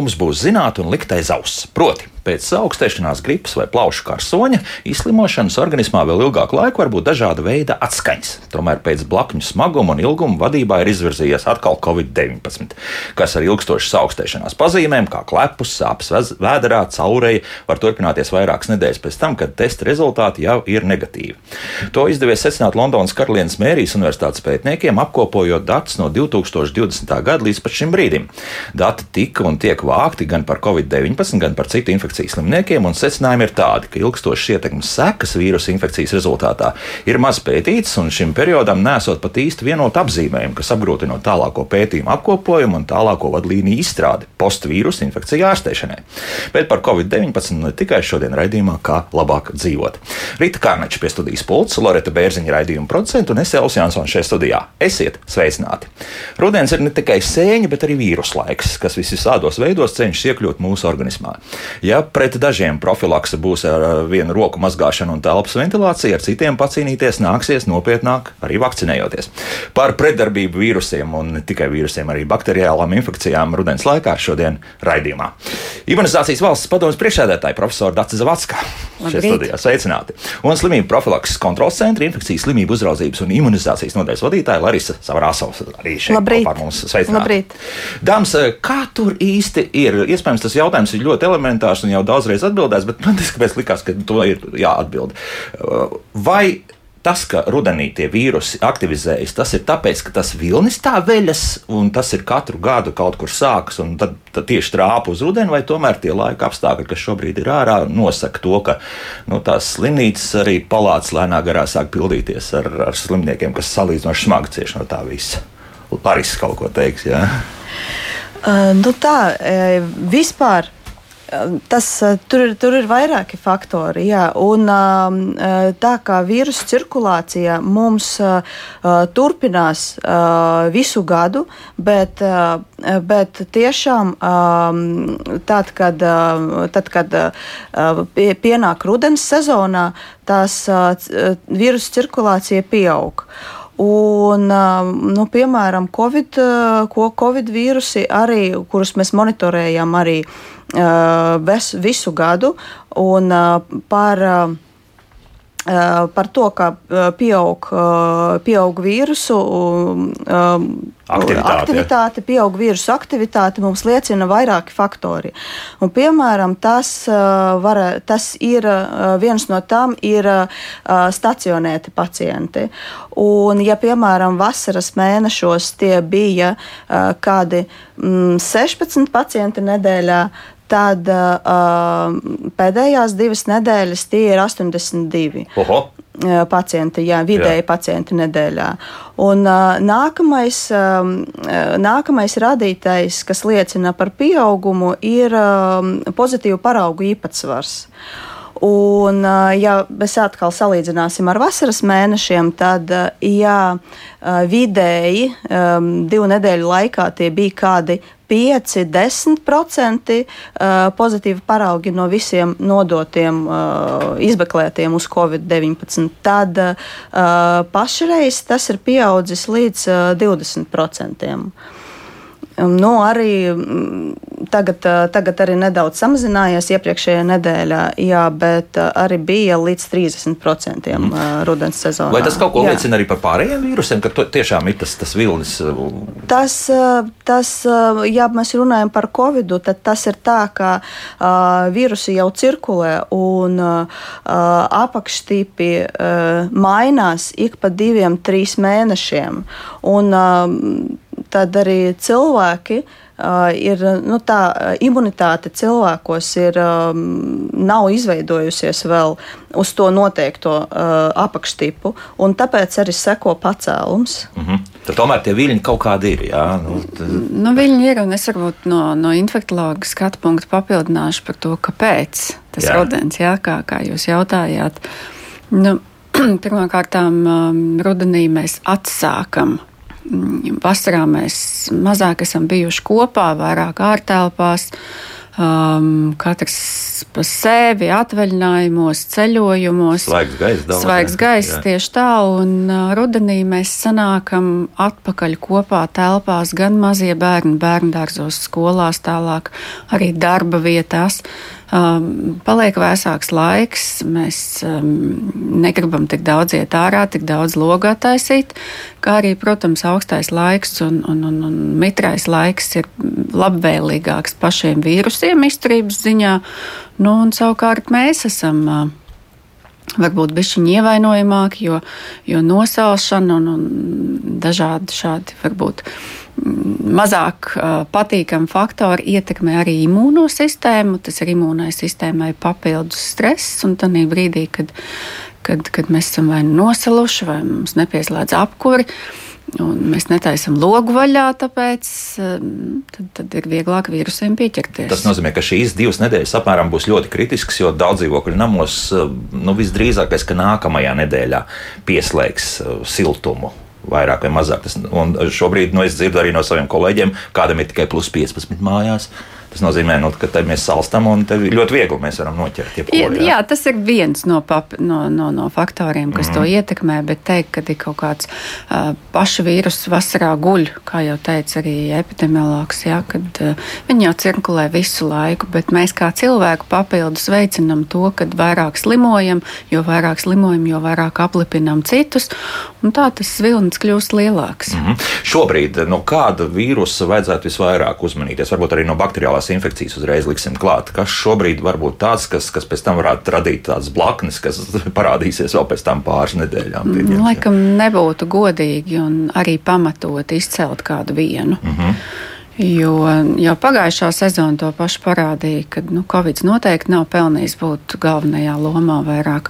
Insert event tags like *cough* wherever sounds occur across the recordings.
mums būs zināt un likt aiz auss. Proti, Pēc augstēšanās, gripas vai plaušu karsoņa izslimošanas organismā vēl ilgāku laiku var būt dažāda veida atskaņas. Tomēr pēc blakņu smaguma un ilguma vadībā ir izvirzījies atkal Covid-19, kas ar ilgstošas augstēšanās pazīmēm, kā klepus, sāpes vēderā, caureja, var turpināties vairākas nedēļas pēc tam, kad testa rezultāti jau ir negatīvi. To izdevies secināt Londonas Karalienes Mērijas Universitātes pētniekiem, apkopojot datus no 2020. gada līdz šim brīdim. Dati tika un tiek vākti gan par Covid-19, gan par citu infekciju infekcijas slimniekiem, un secinājumi ir tādi, ka ilgstošas ietekmes sekas vīrusu infekcijas rezultātā ir maz pētītas, un šim periodam nesot pat īsti vienotu apzīmējumu, kas apgrūtinot tālāko pētījumu apkopojumu un tālāko vadlīniju izstrādi postvīrusu infekciju ārstēšanai. Bet par Covid-19 ne tikai šodien raidījumā, kā labāk dzīvot. Rīta Kārnača pie studijas pults, Loreta Bērziņa raidījuma producenta un es Elvis Jansons šajā studijā. Esiet sveicināti! Rudens ir ne tikai sēņa, bet arī vīrusu laiks, kas visvisādos veidos cenšas iekļūt mūsu organismā. Ja pret dažiem profilakse būs ar vienu roku mazgāšanu un telpas ventilāciju, ar citiem pacīnīties nāksies nopietnāk arī vakcinējoties. Par pretdarbību vīrusiem un ne tikai vīrusiem, arī bakteriālām infekcijām rudens laikā šodien raidījumā. Imunizācijas valsts padomus priekšsēdētāja profesora Dācis Zavacka. Šeit studijā sveicināti. Un slimību profilakses kontrols centra infekcijas slimību uzraudzības un imunizācijas nodaļas vadītāja Larisa Savarāsovs arī šeit Labrīt. kopā ar mums sveicināti. Labrīt. Dāmas, kā tur īsti ir? Iespējams, tas jautājums ir ļoti elementārs un jau daudzreiz atbildēts, bet man tas likās, ka to ir jāatbild. Vai tas, ka rudenī tie vīrusi aktivizējas, tas ir tāpēc, ka tas vilnis tā veļas, un tas ir katru gadu kaut kur sākas, un tad, tad tieši trāpa uz rudeni, vai tomēr tie laika apstākļi, kas šobrīd ir ārā, nosaka to, ka nu, tās slimnīcas arī palātas lēnā garā sāk pildīties ar, ar slimniekiem, kas salīdzinoši smagi cieši no tā visa. Paris kaut ko teiks, jā? Uh, nu tā, vispār Tas, tur, ir, tur ir vairāki faktori. Jā, un, tā kā vīrusu cirkulācija mums turpinās visu gadu, bet, bet tiešām tad, kad, tad, kad pienāk rudens sezonā, tās vīrusu cirkulācija pieaug. Un, nu, piemēram, COVID, COVID vīrusi, arī, kurus mēs monitorējam arī ves, visu gadu, un par par to, ka pieaug, pieaug vīrusu aktivitāte, aktivitāte pieaug vīrusu aktivitāte, mums liecina vairāki faktori. Un, piemēram, tas, var, tas ir viens no tām ir stacionēti pacienti. Un, ja, piemēram, vasaras mēnešos tie bija kādi 16 mm, pacienti nedēļā, tad uh, pēdējās divas nedēļas tie ir 82. Oho pacienti, jā, vidēji jā. pacienti nedēļā. Un uh, nākamais, um, nākamais radītājs, kas liecina par pieaugumu, ir um, pozitīvu paraugu īpatsvars. Un, ja mēs atkal salīdzināsim ar vasaras mēnešiem, tad jā, vidēji divu nedēļu laikā tie bija kādi 5-10% pozitīvi paraugi no visiem nodotiem, izmeklētiem uz Covid-19. Tad pašreiz tas ir pieaudzis līdz 20%. Nu, arī mm, tagad, tagad arī nedaudz samazinājies iepriekšējā nedēļā, jā, bet arī bija līdz 30% mm. rudens sezonā. Vai tas kaut ko jā. liecina arī par pārējiem vīrusiem, ka tiešām ir tas, tas vilnis? Tas, tas, ja mēs runājam par covid, tad tas ir tā, ka uh, vīrusi jau cirkulē un uh, apakštīpi uh, mainās ik pa diviem, trīs mēnešiem. Un, uh, tad arī cilvēki ir nu, tā imunitāte cilvēkos ir, um, nav izveidojusies vēl uz to noteikto uh, apakštipu, un tāpēc arī seko pacēlums. Mm -hmm. Tad tomēr tie viļņi kaut kādi ir. Jā, nu, tad... nu, viļņi ir, un es varbūt no, no infektuologa skatu punkta papildināšu par to, kāpēc tas jā. rudens, jā, kā, kā jūs jautājāt. Nu, *clears throat* Pirmkārt, um, rudenī mēs atsākam vasarā mēs mazāk esam bijuši kopā, vairāk ārtelpās. um, katrs pa sevi, atvaļinājumos, ceļojumos. Svaigs gaiss, daudz. Svaigs gaiss, tieši tā, un uh, rudenī mēs sanākam atpakaļ kopā telpās, gan mazie bērni, bērndārzos, skolās, tālāk arī darba vietās. Um, paliek vēsāks laiks, mēs um, negribam tik daudz iet ārā, tik daudz logā taisīt, kā arī, protams, augstais laiks un, un, un, un mitrais laiks ir labvēlīgāks pašiem vīrusiem izturības ziņā. Nu, un savukārt mēs esam. Uh, varbūt bišķiņi ievainojamāki, jo, jo nosalšana un, un dažādi šādi varbūt mazāk uh, patīkami faktori ietekmē arī imūno sistēmu. Tas ir imūnai sistēmai papildus stress, un tad brīdī, kad, kad, kad mēs esam vai nu nosaluši, vai mums nepieslēdz apkuri, Un mēs netaisām logu vaļā, tāpēc tad, tad ir vieglāk vīrusiem pieķerties. Tas nozīmē, ka šīs divas nedēļas apmēram būs ļoti kritiskas, jo daudz dzīvokļu namos nu, visdrīzākais, ka nākamajā nedēļā pieslēgs siltumu. Vairāk vai mazāk. Tas, un šobrīd nu, es dzirdu arī no saviem kolēģiem, kādam ir tikai plus 15 mājās. Uh, Tas nozīmē, nu, ka mēs salstam un ļoti viegli mēs varam noķert. Jebkur, jā, jā, tas ir viens no, pap, no, no, no faktoriem, kas mm. to ietekmē. Bet teikt, ka ir kaut kāds uh, paša vīrusu vasarā guļ, kā jau teica arī epidemiologs, jā, kad uh, viņi jau cirkulē visu laiku, bet mēs kā cilvēku papildus veicinam to, ka vairāk slimojam, jo vairāk slimojam, jo vairāk aplipinam citus, un tā tas vilnis kļūst lielāks. Mm -hmm. Šobrīd no kāda vīrusa vajadzētu visvairāk uzmanīties? Varbūt arī no bakteriālās bakteriālās infekcijas uzreiz liksim klāt. Kas šobrīd var būt tāds, kas, kas pēc tam varētu radīt tādas blaknes, kas *laughs* parādīsies vēl pēc tam pāris nedēļām? Pieņemt, mm, Laikam nebūtu godīgi un arī pamatot izcelt kādu vienu. Mm -hmm. Jo jau pagājušā sezona to pašu parādīja, ka nu, Covid noteikti nav pelnījis būt galvenajā lomā vairāk.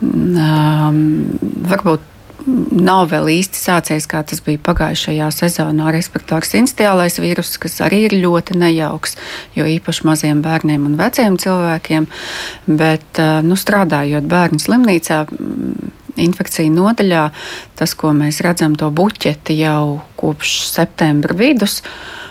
Um, varbūt nav vēl īsti sācies, kā tas bija pagājušajā sezonā. Respektārs instiālais vīrus, kas arī ir ļoti nejauks, jo īpaši maziem bērniem un veciem cilvēkiem. Bet, nu, strādājot bērnu slimnīcā, infekciju nodaļā, tas, ko mēs redzam, to buķeti jau kopš septembra vidus. Nu,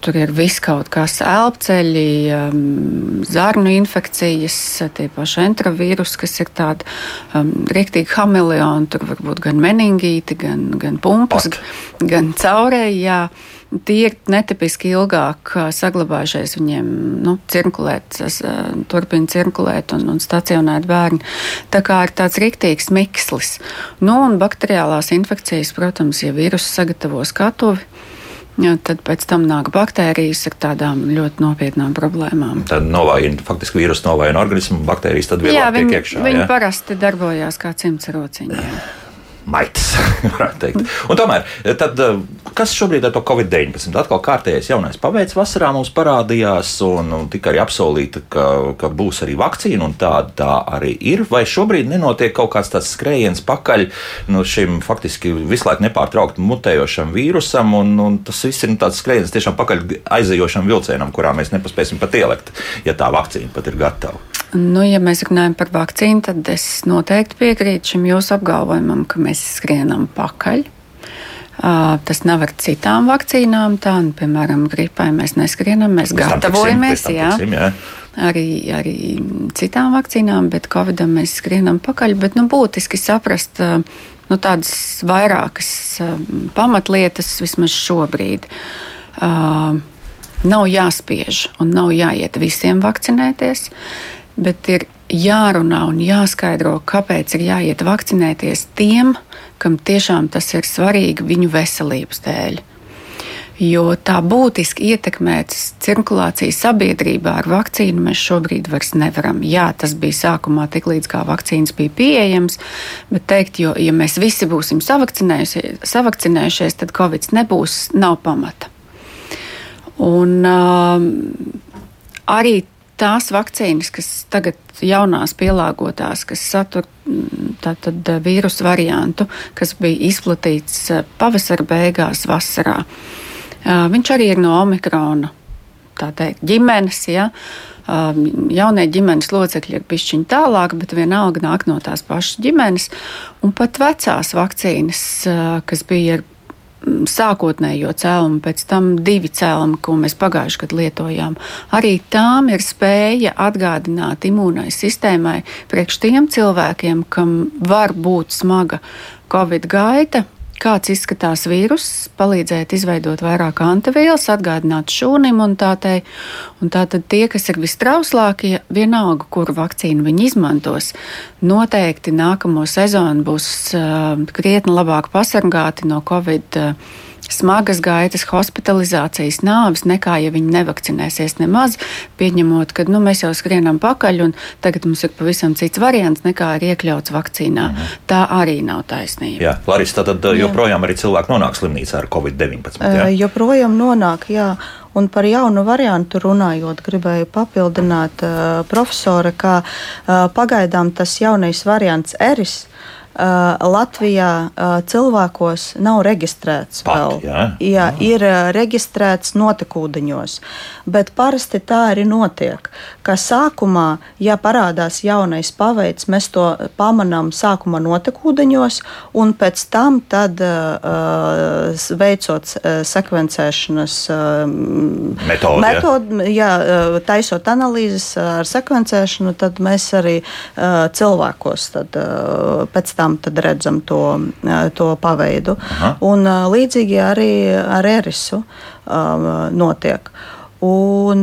tur ir viss kaut kas, elpceļi, um, zarnu infekcijas, tie paši entrovīrusi, kas ir tādi um, rīktīgi hameleoni. Tur var būt gan meningīti, gan, gan pumpas, Pat. gan caurēji. Jā. Tie ir netipiski ilgāk saglabājušies, viņiem nu, cirkulēt, turpina cirkulēt un, un stacionēt bērni. Tā kā ir tāds rīktīgs mikslis. Nu, un bakteriālās infekcijas, protams, ja vīrusu sagatavo skatuvi Jā, tad pēc tam nāk baktērijas ar tādām ļoti nopietnām problēmām. Tad novājina, faktiski vīrusu novājina organismu, baktērijas tad vieglāk tiek iekšā. Viņi jā? parasti darbojās kā cimdsrociņi maitas, *laughs* varētu teikt. Un tomēr, tad, eh, kas šobrīd ar to Covid-19? Atkal kārtējais jaunais paveids vasarā mums parādījās, un, un tika arī apsolīta, ka, ka būs arī vakcīna, un tāda tā arī ir. Vai šobrīd nenotiek kaut kāds tāds skrējiens pakaļ no nu, šim faktiski visu laiku nepārtraukti mutējošam vīrusam, un, un tas viss ir nu, tāds skrējiens tiešām pakaļ aizejošam vilcienam, kurā mēs nepaspēsim pat ielikt, ja tā vakcīna pat ir gatava. Nu, ja mēs runājam par vakcīnu, tad es noteikti piekrītu šim jūsu apgalvojumam, ka mēs skrienam pakaļ. Uh, tas nav ar citām vakcīnām. Tā, nu, piemēram, gripai mēs neskrienam, mēs mēs gatavojamies. Tiksim, jā. Tiksim, jā. Arī, arī citām vakcīnām, bet Covidam mēs skrienam pakaļ. Bet, nu, būtiski saprast uh, nu, tādas vairākas uh, pamatlietas vismaz šobrīd. Uh, nav jāspiež un nav jāiet visiem vakcinēties bet ir jārunā un jāskaidro, kāpēc ir jāiet vakcinēties tiem, kam tiešām tas ir svarīgi viņu veselības dēļ. Jo tā būtiski ietekmēt cirkulāciju sabiedrībā ar vakcīnu mēs šobrīd vairs nevaram. Jā, tas bija sākumā tik līdz kā vakcīnas bija pieejams, bet teikt, jo ja mēs visi būsim savakcinējušies, tad Covid nebūs, nav pamata. Un uh, arī tās vakcīnas, kas tagad jaunās pielāgotās, kas satur mm, tātad, eh, vīrusu variantu, kas bija izplatīts eh, pavasara beigās, vasarā. Eh, viņš arī ir no omikrona teikt, ģimenes. Ja? Jaunie ģimenes locekļi ir pišķiņi tālāk, bet vienalga nāk no tās pašas ģimenes. Un pat vecās vakcīnas, kas bija ar sākotnējo cēlumu, pēc tam divi cēlumi, ko mēs pagājušajā gadā lietojām. Arī tām ir spēja atgādināt imūnai sistēmai priekš tiem cilvēkiem, kam var būt smaga Covid gaita, kāds izskatās vīruss, palīdzēt izveidot vairāk antivielas, atgādināt šūnim un tātei. Un tātad tie, kas ir vistrauslākie, vienalga, kuru vakcīnu viņi izmantos, noteikti nākamo sezonu būs uh, krietni labāk pasargāti no Covid-19 smagas gaitas, hospitalizācijas, nāves, nekā ja viņi nevakcinēsies nemaz, pieņemot, ka nu, mēs jau skrienam pakaļ un tagad mums ir pavisam cits variants nekā ir iekļauts vakcīnā. Mhm. Tā arī nav taisnība. Jā, Laris, tad joprojām jā. arī cilvēki nonāk slimnīcā ar Covid-19. Jā? Joprojām nonāk, jā. Un par jaunu variantu runājot, gribēju papildināt uh, profesora, ka uh, pagaidām tas jaunais variants eris uh, Uh, Latvijā uh, cilvēkos nav reģistrēts Pat, vēl. Jā, jā, ir uh, reģistrēts notekūdeņos, bet parasti tā arī notiek. Ka sākumā, ja parādās jaunais paveids, mēs to pamanām sākumā notekūdeņos, un pēc tam, tad, veicot sekvencēšanas metodi, metod, jā. Jā, taisot analīzes ar sekvencēšanu, tad mēs arī cilvēkos tad, pēc tam tiešām redzam to, to paveidu. Aha. Un līdzīgi arī ar erisu notiek. Un,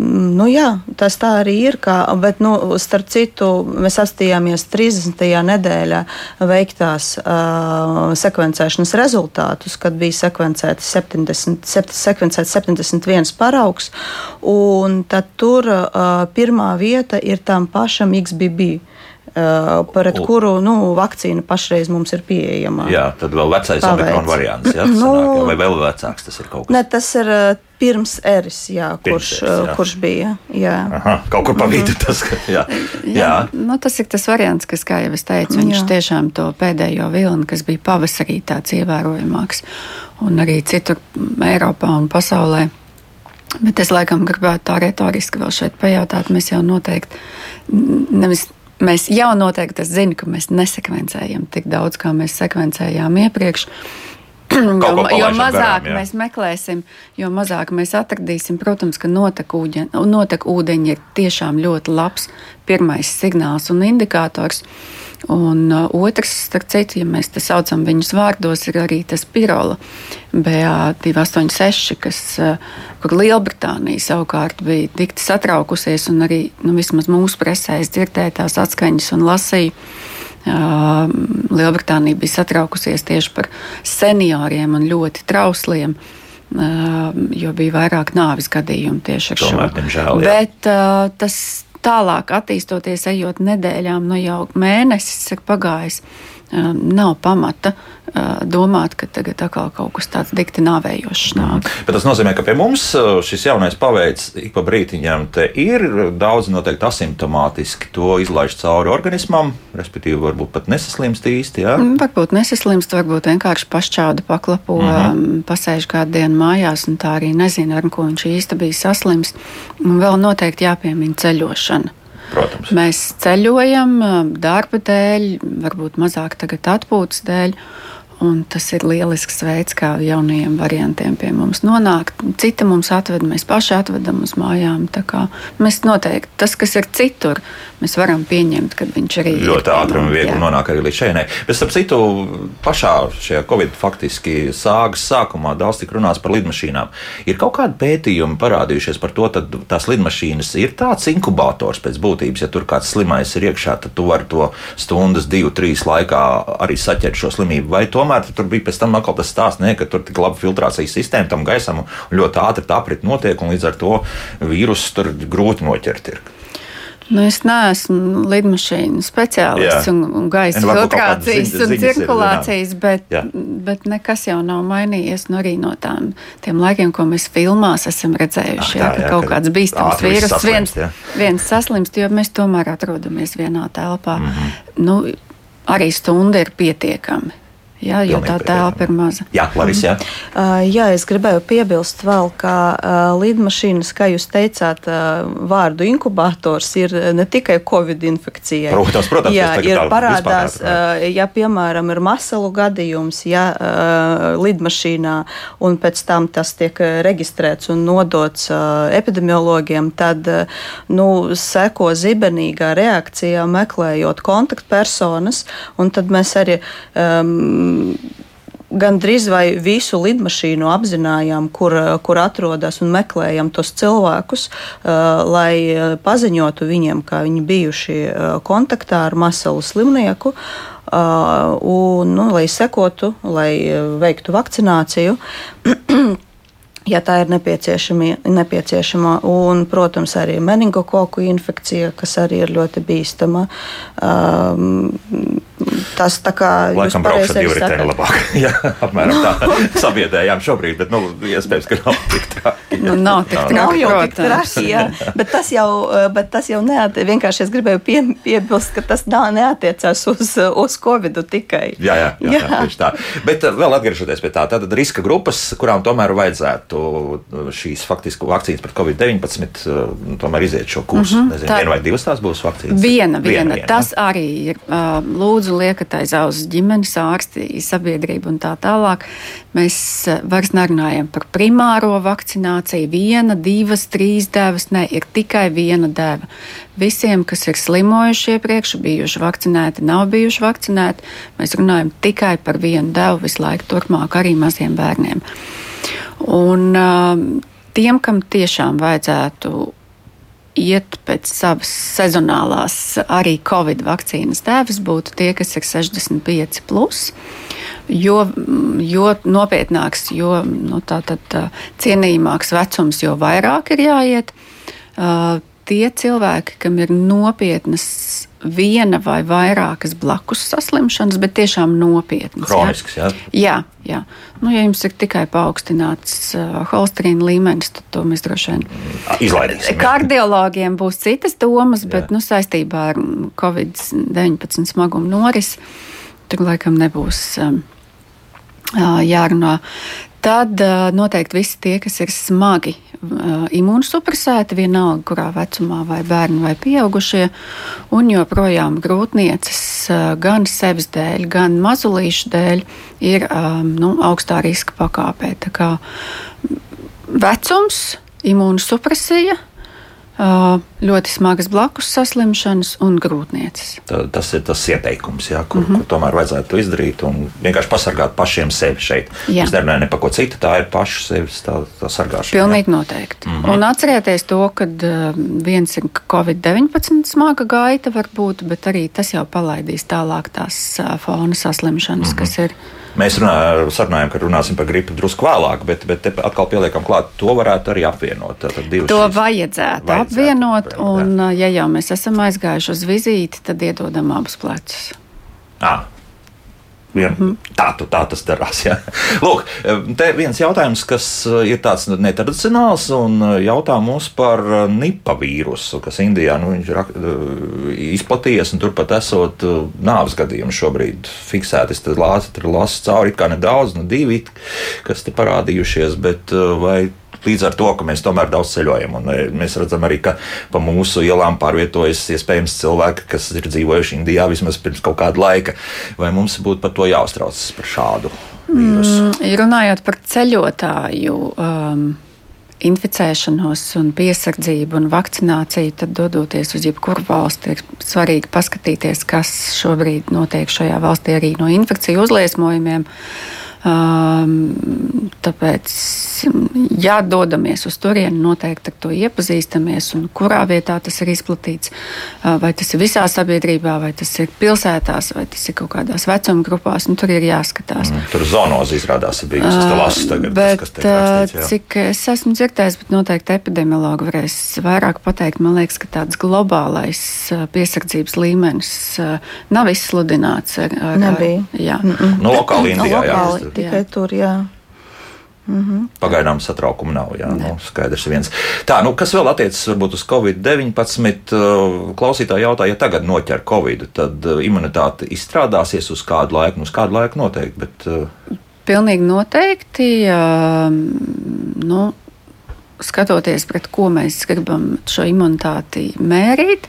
nu, jā, tas tā arī ir. Kā, bet, nu, starp citu, mēs apstājāmies 30. nedēļā veiktās uh, sekvencēšanas rezultātus, kad bija sekvencēts 70, 71 paraugs. Tad tur uh, pirmā vieta ir tam pašam XBB. Uh, pret U. kuru nu, vakcīna pašreiz mums ir pieejama. Jā, tad vēl vecais omikron variants, jā, *laughs* nu, sanāk, vai vēl vecāks tas ir kaut kas? Ne, tas ir uh, pirms eris, jā, pirms kurš, eris, uh, jā. kurš bija. Jā. Aha, kaut kur pa vidu tas, ka, jā. jā. jā. Nu, tas ir tas variants, kas, kā jau es teicu, viņš jā. tiešām to pēdējo vilni, kas bija pavasarī tāds ievērojamāks, un arī citur Eiropā un pasaulē. Bet es laikam gribētu tā retoriski vēl šeit pajautāt, mēs jau noteikti nevis Mēs jau noteikti zinām, ka mēs nesekvencējam tik daudz, kā mēs sekvencējām iepriekš. jo, jo mazāk garām, mēs meklēsim, jo mazāk mēs atradīsim. Protams, ka notekūdeņi ir tiešām ļoti labs pirmais signāls un indikators. Un uh, otrs, starp citu, ja mēs te saucam viņus vārdos, ir arī tas pirola BA286, kas, uh, kur Lielbritānija savukārt bija tik satraukusies, un arī nu, vismaz mūsu presē es dzirdēju tās atskaņas un lasīju. Lielbritānija bija satraukusies tieši par senioriem un ļoti trausliem. Jo bija vairāk nāvis gadījumu tieši ar Tomēr, šo. Diemžēl, jā. Bet uh, tas tālāk attīstoties, ejot nedēļām, nu jau mēnesis ir pagājis. Um, nav pamata uh, domāt, ka tagad atkal kaut kas tāds dikti nāvējošs nāk. Bet tas nozīmē, ka pie mums uh, šis jaunais paveids ik pa brītiņam te ir. Daudz noteikti asimptomātiski to izlaiž cauri organismam, respektīvi varbūt pat nesaslimst īsti. Ja? Mm, varbūt nesaslimst, varbūt vienkārši pašķauda paklapo, mm -hmm. pasēž kādu dienu mājās un tā arī nezina, ar ko viņš īsti bija saslims. Un vēl noteikti jāpiemina ceļošana. Protams. Mēs ceļojam darba dēļ, varbūt mazāk tagad atpūtas dēļ. Un tas ir lielisks veids, kā jaunajiem variantiem pie mums nonākt. Cita mums atved, mēs paši atvedam uz mājām. Mēs noteikti tas, kas ir citur, mēs varam pieņemt, ka viņš arī ļoti ātri un viegli jā. nonāk arī līdz šeit. Bet, starp citu, pašā šajā Covid faktiski sāgas sākumā daudz tika runāts par lidmašīnām. Ir kaut kādi pētījumi parādījušies par to, ka tās lidmašīnas ir tāds inkubators pēc būtības. Ja tur kāds slimais ir iekšā, tad tu vari to stundas, divu, trīs laikā arī saķert šo slimību. Vai tomēr tomēr tur bija pēc tam atkal tas stāsts, ne, ka tur tik laba filtrācijas sistēma tam gaisam un ļoti ātri tā aprit notiek, un līdz ar to vīrusu tur grūti noķert. Ir. Nu, es neesmu lidmašīnu speciālists Jā. un, un gaisa nu, filtrācijas ziņ, un cirkulācijas, ir, bet, Jā. bet nekas jau nav mainījies nu, arī no tām, tiem laikiem, ko mēs filmās esam redzējuši. Ah, jā, jā, ka kaut kāds bīstams vīrus viens, viens saslimst, jo mēs tomēr atrodamies vienā telpā. Mm -hmm. nu, arī stunda ir pietiekami Jā, jo tā telpa ir maza. Jā, Laris, jā. Uh, jā, es gribēju piebilst vēl, ka uh, lidmašīnas, kā jūs teicāt, uh, vārdu inkubators ir ne tikai covid infekcijai. Protams, protams. Jā, ir parādās, uh, ja piemēram ir masalu gadījums, ja uh, lidmašīnā un pēc tam tas tiek reģistrēts un nodots uh, epidemiologiem, tad uh, nu, seko zibenīgā reakcijā meklējot kontaktpersonas, un tad mēs arī um, gan drīz vai visu lidmašīnu apzinājām, kur, kur atrodas un meklējam tos cilvēkus, uh, lai paziņotu viņiem, ka viņi bijuši kontaktā ar masalu slimnieku. Uh, un, nu, lai sekotu, lai veiktu vakcināciju. *clears throat* ja tā ir nepieciešama. Un, protams, arī meningokoku infekcija, kas arī ir ļoti bīstama. Um, tas tā kā Laikam braukšu ar divritēnu labāk. *laughs* Jā, apmēram tā *laughs* sabiedējām šobrīd, bet, nu, iespējams, ka nav tik traki. Nu, nav tik traki, nav jau tik traki, jā. Bet tas jau, bet tas jau neatiecās, vienkārši es gribēju pie, piebilst, ka tas nav neatiecās uz, uz Covid tikai. Jā, jā, jā, jā. jā tieši tā. Bet vēl atgriežoties pie tā, tad riska grupas, kurām tomēr vajadzētu šīs faktiski vakcīnas pret Covid-19, tomēr iziet šo kursu. Mm -hmm, Nezinu, tā... viena vai divas tās būs vakcīnas? Viena, viena. viena, viena. Tas arī ir. Lūdzu liekat aiz auss ģimenes ārsti, sabiedrību un tā tālāk. Mēs eh, vairs nerunājam par primāro vakcināciju. Viena, divas, trīs devas, ne, ir tikai viena deva. Visiem, kas ir slimojuši iepriekš, bijuši vakcinēti, nav bijuši vakcinēti, mēs runājam tikai par vienu devu visu laiku, turpmāk arī maziem bērniem. Un, uh, tiem, kam tiešām vajadzētu iet pēc savas sezonālās arī Covid vakcīnas tēvs būtu tie, kas ir 65. Plus. Jo, jo nopietnāks, jo nu, tā, tad, cienījamāks vecums, jo vairāk ir jāiet. Uh, tie cilvēki, kam ir nopietnas viena vai vairākas blakus saslimšanas, bet tiešām nopietnas. Kronisks, jā? Jā, jā. Nu, ja jums ir tikai paaugstināts uh, holesterīna līmenis, tad to mēs droši vien izlaidīsim. Kardiologiem būs citas domas, bet jā. nu, saistībā ar Covid-19 smagumu norisi tur laikam nebūs um, jārunā. Tad noteikti visi tie, kas ir smagi imūnsupresēti, vienalga kurā vecumā, vai bērni vai pieaugušie, un joprojām grūtniecis uh, gan sevis dēļ, gan mazulīšu dēļ ir nu, augstā riska pakāpē. Vecums, imūnsupresija ļoti smagas blakus saslimšanas un grūtniecis. Tā, tas ir tas ieteikums, jā, kur, mm -hmm. kur tomēr vajadzētu izdarīt un vienkārši pasargāt pašiem sevi šeit. Jā. Es nerunāju ne par ko citu, tā ir paša sevis tā, tā sargāšana. Pilnīgi jā. noteikti. Mm -hmm. Un atcerieties to, ka viens ir Covid-19 smaga gaita varbūt, bet arī tas jau palaidīs tālāk tās fona saslimšanas, mm -hmm. kas ir Mēs runājam, sarunājam, ka runāsim par gripu drusku vēlāk, bet, bet atkal pieliekam klāt, to varētu arī apvienot. To šīs, vajadzētu, vajadzētu apvienot, un jā. ja jau mēs esam aizgājuši uz vizīti, tad iedodam abus plecus. Ah, Mm -hmm. tā, tā tas darās. Jā. Lūk, te viens jautājums, kas uh, ir tāds netradicionāls, un uh, jautā mums par uh, nipa vīrusu, kas Indijā nu, ir izplatījies, un turpat esot nāves gadījumi šobrīd fiksēti. Es tur lasu cauri, kā nedaudz, nu divi, kas te parādījušies, bet vai līdz ar to, ka mēs tomēr daudz ceļojam. Un e, mēs redzam arī, ka pa mūsu ielām pārvietojas iespējams cilvēki, kas ir dzīvojuši Indijā vismaz pirms kaut kāda laika. Vai mums būtu par to jāuztraucas par šādu vīrusu? Mm, runājot par ceļotāju. Um, inficēšanos, un piesardzību un vakcināciju, tad dodoties uz jebkuru valsti, ir svarīgi paskatīties, kas šobrīd notiek šajā valstī arī no infekciju uzliesmojumiem. Uh, tāpēc, ja dodamies uz turieni, noteikti ar to iepazīstamies, un kurā vietā tas ir izplatīts. Vai tas ir visā sabiedrībā, vai tas ir pilsētās, vai tas ir kaut kādās vecuma grupās, nu, tur ir jāskatās. Mm, tur zonozi izrādās ir bijusi tas lasu tagad. Bet, tas, kas rakstīts, jā. cik es esmu dzirdējis, bet noteikti epidemiologi varēs vairāk pateikt. Man liekas, ka tāds globālais piesardzības līmenis nav izsludināts. Ar, ar, Nebija. Jā. Mm -mm. No lokāli Indijā. Jā, tikai jā. tur. Jā. Mm -hmm. Pagaidām satraukuma nav. Jā, nu, skaidrs viens. Tā, nu, kas vēl attiecas varbūt uz Covid-19, klausītāji jautā, ja tagad noķer Covid, tad imunitāte izstrādāsies uz kādu laiku, nu, uz kādu laiku noteikti. Bet, Pilnīgi noteikti. Nu, skatoties, pret ko mēs gribam šo imunitāti mērīt,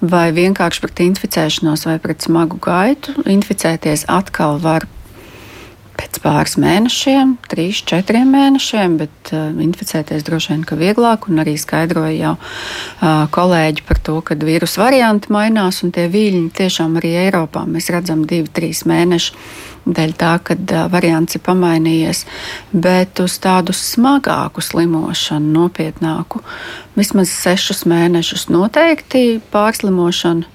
vai vienkārši pret inficēšanos, vai pret smagu gaitu. Inficēties atkal var pēc pāris mēnešiem, trīs, četriem mēnešiem, bet uh, inficēties droši vien ka vieglāk. Un arī skaidroja jau uh, kolēģi par to, ka vīrusu varianti mainās un tie viļņi tiešām arī Eiropā mēs redzam divi, trīs mēneši. Dēļ tā, ka uh, variants ir pamainījies, bet uz tādu smagāku slimošanu, nopietnāku, vismaz sešus mēnešus noteikti pārslimošanu.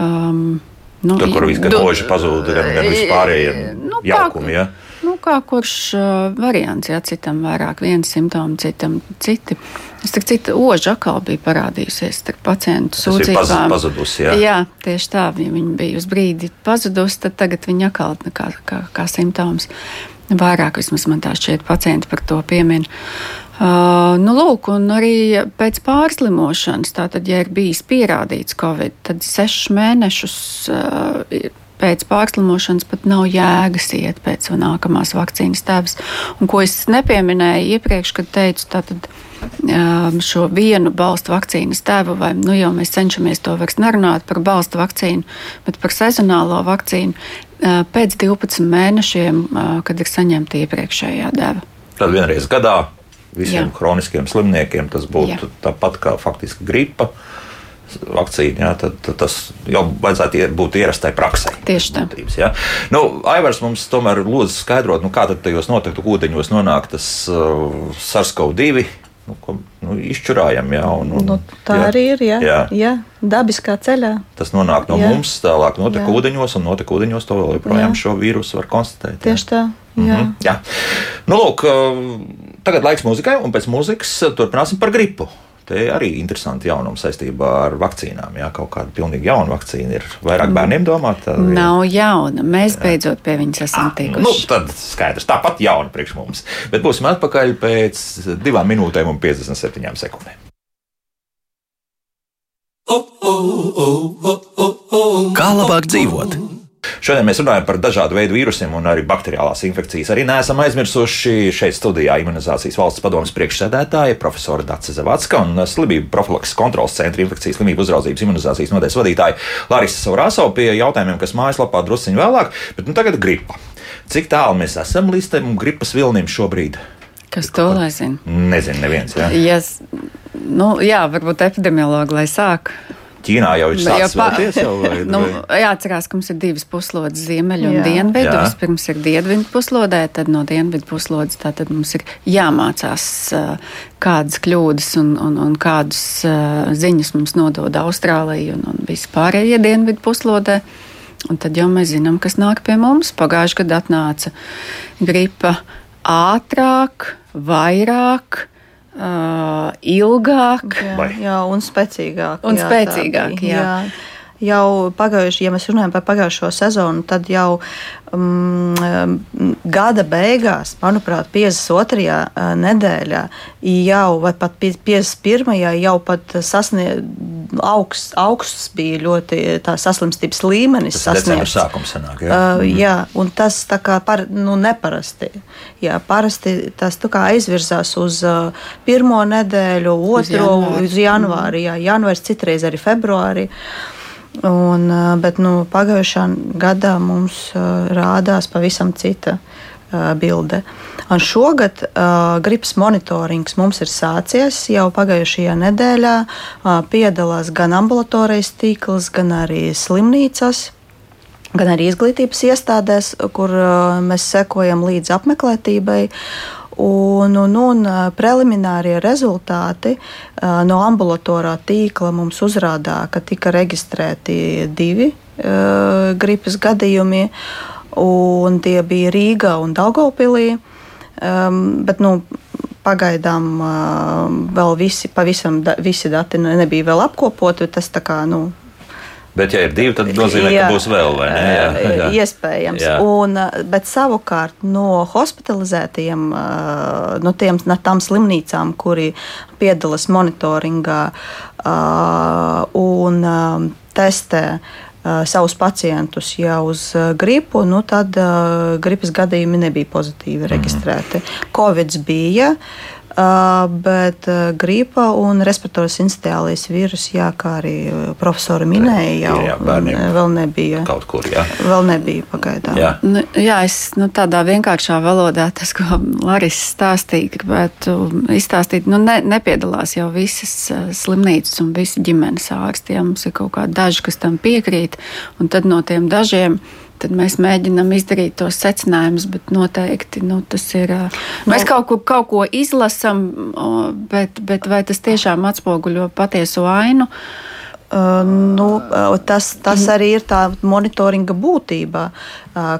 Um, Nu, Tur, kur viss gluži pazūd, gan, gan vispārējie nu, jaukumi. Ja? Nu, kā kurš uh, variants, ja citam vairāk viens simptoms, citam citi. Es tik citu ožu atkal bija parādījusies starp pacientu sūdzībām. Pazudusi, jā. jā, tieši tā, ja viņa bija uz brīdi pazudusi, tad tagad viņa atkal kā, kā, kā simptoms. Vairāk vismaz man tā šķiet pacienti par to piemin. Uh, nu, lūk, un arī pēc pārslimošanas, tātad, ja ir bijis pierādīts Covid, tad sešus mēnešus uh, pēc pārslimošanas pat nav jēgas iet pēc nākamās vakcīnas tēvs. Un ko es nepieminēju iepriekš, kad teicu, tātad um, šo vienu balstu vakcīnas tēvu, vai nu jau mēs cenšamies to vairs nerunāt par balstu vakcīnu, bet par sezonālo vakcīnu uh, pēc 12 mēnešiem, uh, kad ir saņemta iepriekšējā deva. Tad vienreiz gadā visiem jā. kroniskiem slimniekiem tas būtu jā. tāpat kā faktiski gripa. Vakcīna, jā, tad, tad tas jau vajadzētu būt ierastai praksē. Tieši tā. Būtības, jā. nu, Aivars mums tomēr lūdzu skaidrot, nu, kā tad tajos noteiktu ūdeņos nonāk tas uh, SARS-CoV-2 nu, ko nu, izčurājam. Jā, un, un, nu, tā jā, arī ir. Jā, jā. jā, dabiskā ceļā. Tas nonāk no jā. mums, tālāk notiek jā. ūdeņos, un notiek ūdeņos to vēl joprojām jā. šo vīrusu var konstatēt. Jā. Tieši tā. Jā. Mm -hmm, jā. Nu, lūk, tagad laiks muzikai, un pēc mūzikas turpināsim par gripu. Te arī interesanti jaunumi saistībā ar vakcīnām. Jā, kaut kāda pilnīgi jauna vakcīna ir vairāk bērniem domāta. Nav jauna. Mēs jā. beidzot pie viņas esam ah, tikuši. Nu, tad skaidrs, tāpat jauna priekš mums. Bet būsim atpakaļ pēc divām minūtēm un 57 sekundēm. Kā labāk dzīvot? Šodien mēs runājam par dažādu veidu vīrusiem un arī bakteriālās infekcijas. Arī neesam aizmirsuši šeit studijā imunizācijas valsts padomus priekšsēdētāja profesora Dace Zavacka un slimību profilakses kontrolas centra infekcijas slimību uzraudzības imunizācijas nodeļas vadītāja Larisa Saurāsova pie jautājumiem, kas mājaslapā drusciņi vēlāk, bet nu tagad gripa. Cik tālu mēs esam līdz tam gripas vilnim šobrīd? Kas to lai zina? Nezinu, neviens. Jā, yes. nu, jā varbūt epidemiologi lai sāk. Ķīnā jau ir sācis vēlties? Jau, vai, *laughs* nu, jāatcerās, ka mums ir divas puslodes ziemeļu un dienvidu. Vispirms ir dienvidu puslodē, tad no dienvidu puslodes tātad mums ir jāmācās, kādas kļūdas un, un, un kādas ziņas mums nodod Austrālija un, un vispārējie dienvidu puslodē. Un tad jau mēs zinām, kas nāk pie mums. Pagājušajā gadā atnāca gripa ātrāk, vairāk uh, ilgāk. Jā, jā, un spēcīgāk. Un jā, spēcīgāk jā. Jā. Jau pagājuši, ja mēs runājam par pagājušo sezonu, tad jau um, gada beigās, manuprāt, 52. nedēļā, jau, vai pat 51. jau pat sasniedz augsts, augsts bija ļoti tā saslimstības līmenis. Tas ir sākums sanāk, jā. Uh, jā, un tas tā kā par, nu, neparasti. Jā, parasti tas tā kā aizvirzās uz uh, pirmo nedēļu, otro, uz janvāri, uz janvāri jā, janvārs, citreiz arī februārī. Uh, Un, bet nu, pagājušā gadā mums rādās pavisam cita bilde. Un šogad uh, gripas monitorings mums ir sācies jau pagājušajā nedēļā. Uh, piedalās gan ambulatorijas tīkls, gan arī slimnīcas. Gan arī izglītības iestādēs, kur uh, mēs sekojam līdzi apmeklētībai. Un, un, un preliminārie rezultāti no ambulatorā tīkla mums uzrādā, ka tika reģistrēti divi gripas gadījumi, un tie bija Rīgā un Daugopilī. Bet, nu, pagaidām vēl visi, pavisam da, visi dati nebija vēl apkopoti. Tas kā nu, Bet, ja ir divi, tad nozīmē, jā, ka būs vēl, vai ne? Jā, jā. Iespējams. Jā. Un, bet savukārt no hospitalizētiem, no tiem no tām slimnīcām, kuri piedalās monitoringā un testē savus pacientus jau uz gripu, nu tad gripas gadījumi nebija pozitīvi reģistrēti. Mm. Covid bija. Bet gripa un respiratoras institīvais vīrus, jā, kā arī profesori minēja, jau jā, bērniem. vēl nebija. Kaut kur, jā. Vēl nebija pagaidām. Jā, nu, jā es nu, tādā vienkāršā valodā, tas, ko Laris stāstīja, gribētu izstāstīt, nu, ne, nepiedalās jau visas slimnīcas un visi ģimenes ārsti. Jā, mums ir kaut kādi daži, kas tam piekrīt, un tad no tiem dažiem tad mēs mēģinām izdarīt tos secinājumus, bet noteikti nu, tas ir. Mēs kaut ko, kaut ko izlasām, bet, bet vai tas tiešām atspoguļo patieso ainu? Uh, nu, tas, tas arī ir tā monitoringa būtība,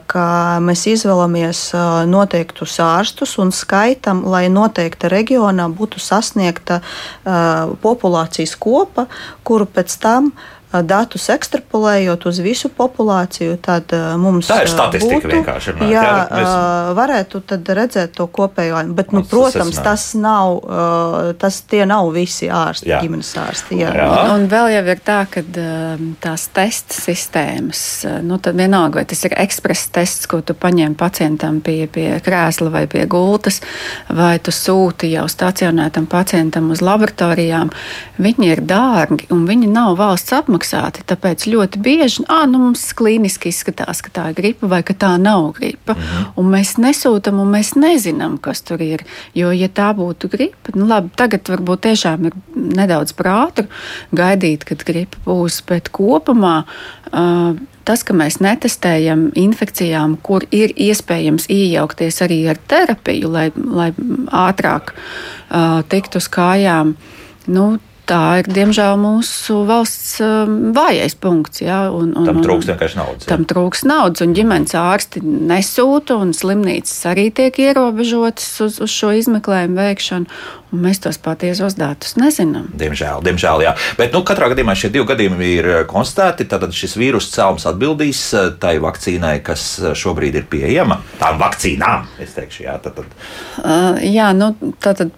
ka mēs izvēlamies noteiktus ārstus un skaitam, lai noteikta reģionā būtu sasniegta populācijas kopa, kuru pēc tam uh, datus ekstrapolējot uz visu populāciju, tad mums tā ir statistika būtu, vienkārši. Runāt, jā, jā mēs... varētu redzēt to kopējo. Bet, nu, protams, tas nav, tas tie nav visi ārsti, jā. ģimenes ārsti. Jā. Jā. Un, un vēl jau ir tā, ka tās testa sistēmas, nu, tad vienalga, vai tas ir ekspresa tests, ko tu paņem pacientam pie, pie krēsla vai pie gultas, vai tu sūti jau stacionētam pacientam uz laboratorijām, viņi ir dārgi un viņi nav valsts apmaksāti apmaksāti. Tāpēc ļoti bieži à, nu, mums klīniski izskatās, ka tā ir gripa vai ka tā nav gripa. Mhm. Un mēs nesūtām, un mēs nezinām, kas tur ir. Jo, ja tā būtu gripa, nu labi, tagad varbūt tiešām ir nedaudz prātu gaidīt, kad gripa būs, bet kopumā. Uh, tas, ka mēs netestējam infekcijām, kur ir iespējams iejaukties arī ar terapiju, lai, lai ātrāk uh, tiktu uz kājām, nu, tā ir diemžēl mūsu valsts um, vājais punkts. Ja, un, un, tam trūks vienkārši naudas. Tam ja. trūks naudas, un ģimenes ārsti nesūta, un slimnīcas arī tiek ierobežotas uz, uz šo izmeklējumu veikšanu. Mēs tos patiesos datus nezinām. Diemžēl, diemžēl jā. Bet nu, katrā gadījumā šie divi gadījumi ir uh, konstatēti. Tad šis vīrusu cēlums atbildīs uh, tai vakcīnai, kas uh, šobrīd ir pieejama. Tām vakcīnām, es teikšu, jā. Tad, tad. Uh, jā, nu, tātad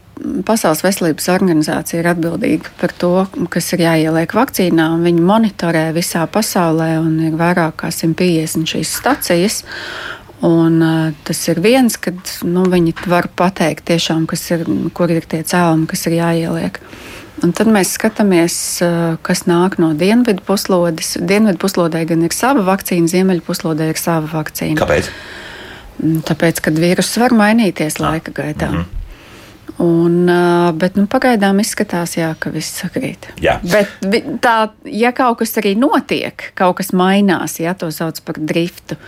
Pasaules veselības organizācija ir atbildīga par to, kas ir jāieliek vakcīnā. Viņi monitorē visā pasaulē un ir vairāk kā 150 šīs stacijas. Un, uh, tas ir viens, kad nu, viņi var pateikt, tiešām, ir, kur ir tie cēlumi, kas ir jāieliek. Un tad mēs skatāmies, uh, kas nāk no dienvidu puslodes. Dienvidu puslodē gan ir sava vakcīna, ziemeļu puslodē ir sava vakcīna. Kāpēc? Tāpēc, ka vīruss var mainīties laika gaitā. Mm -hmm. Un, bet nu, pagaidām izskatās, jā, ka viss sakrīt. Jā. Bet tā, ja kaut kas arī notiek, kaut kas mainās, ja to sauc par driftu,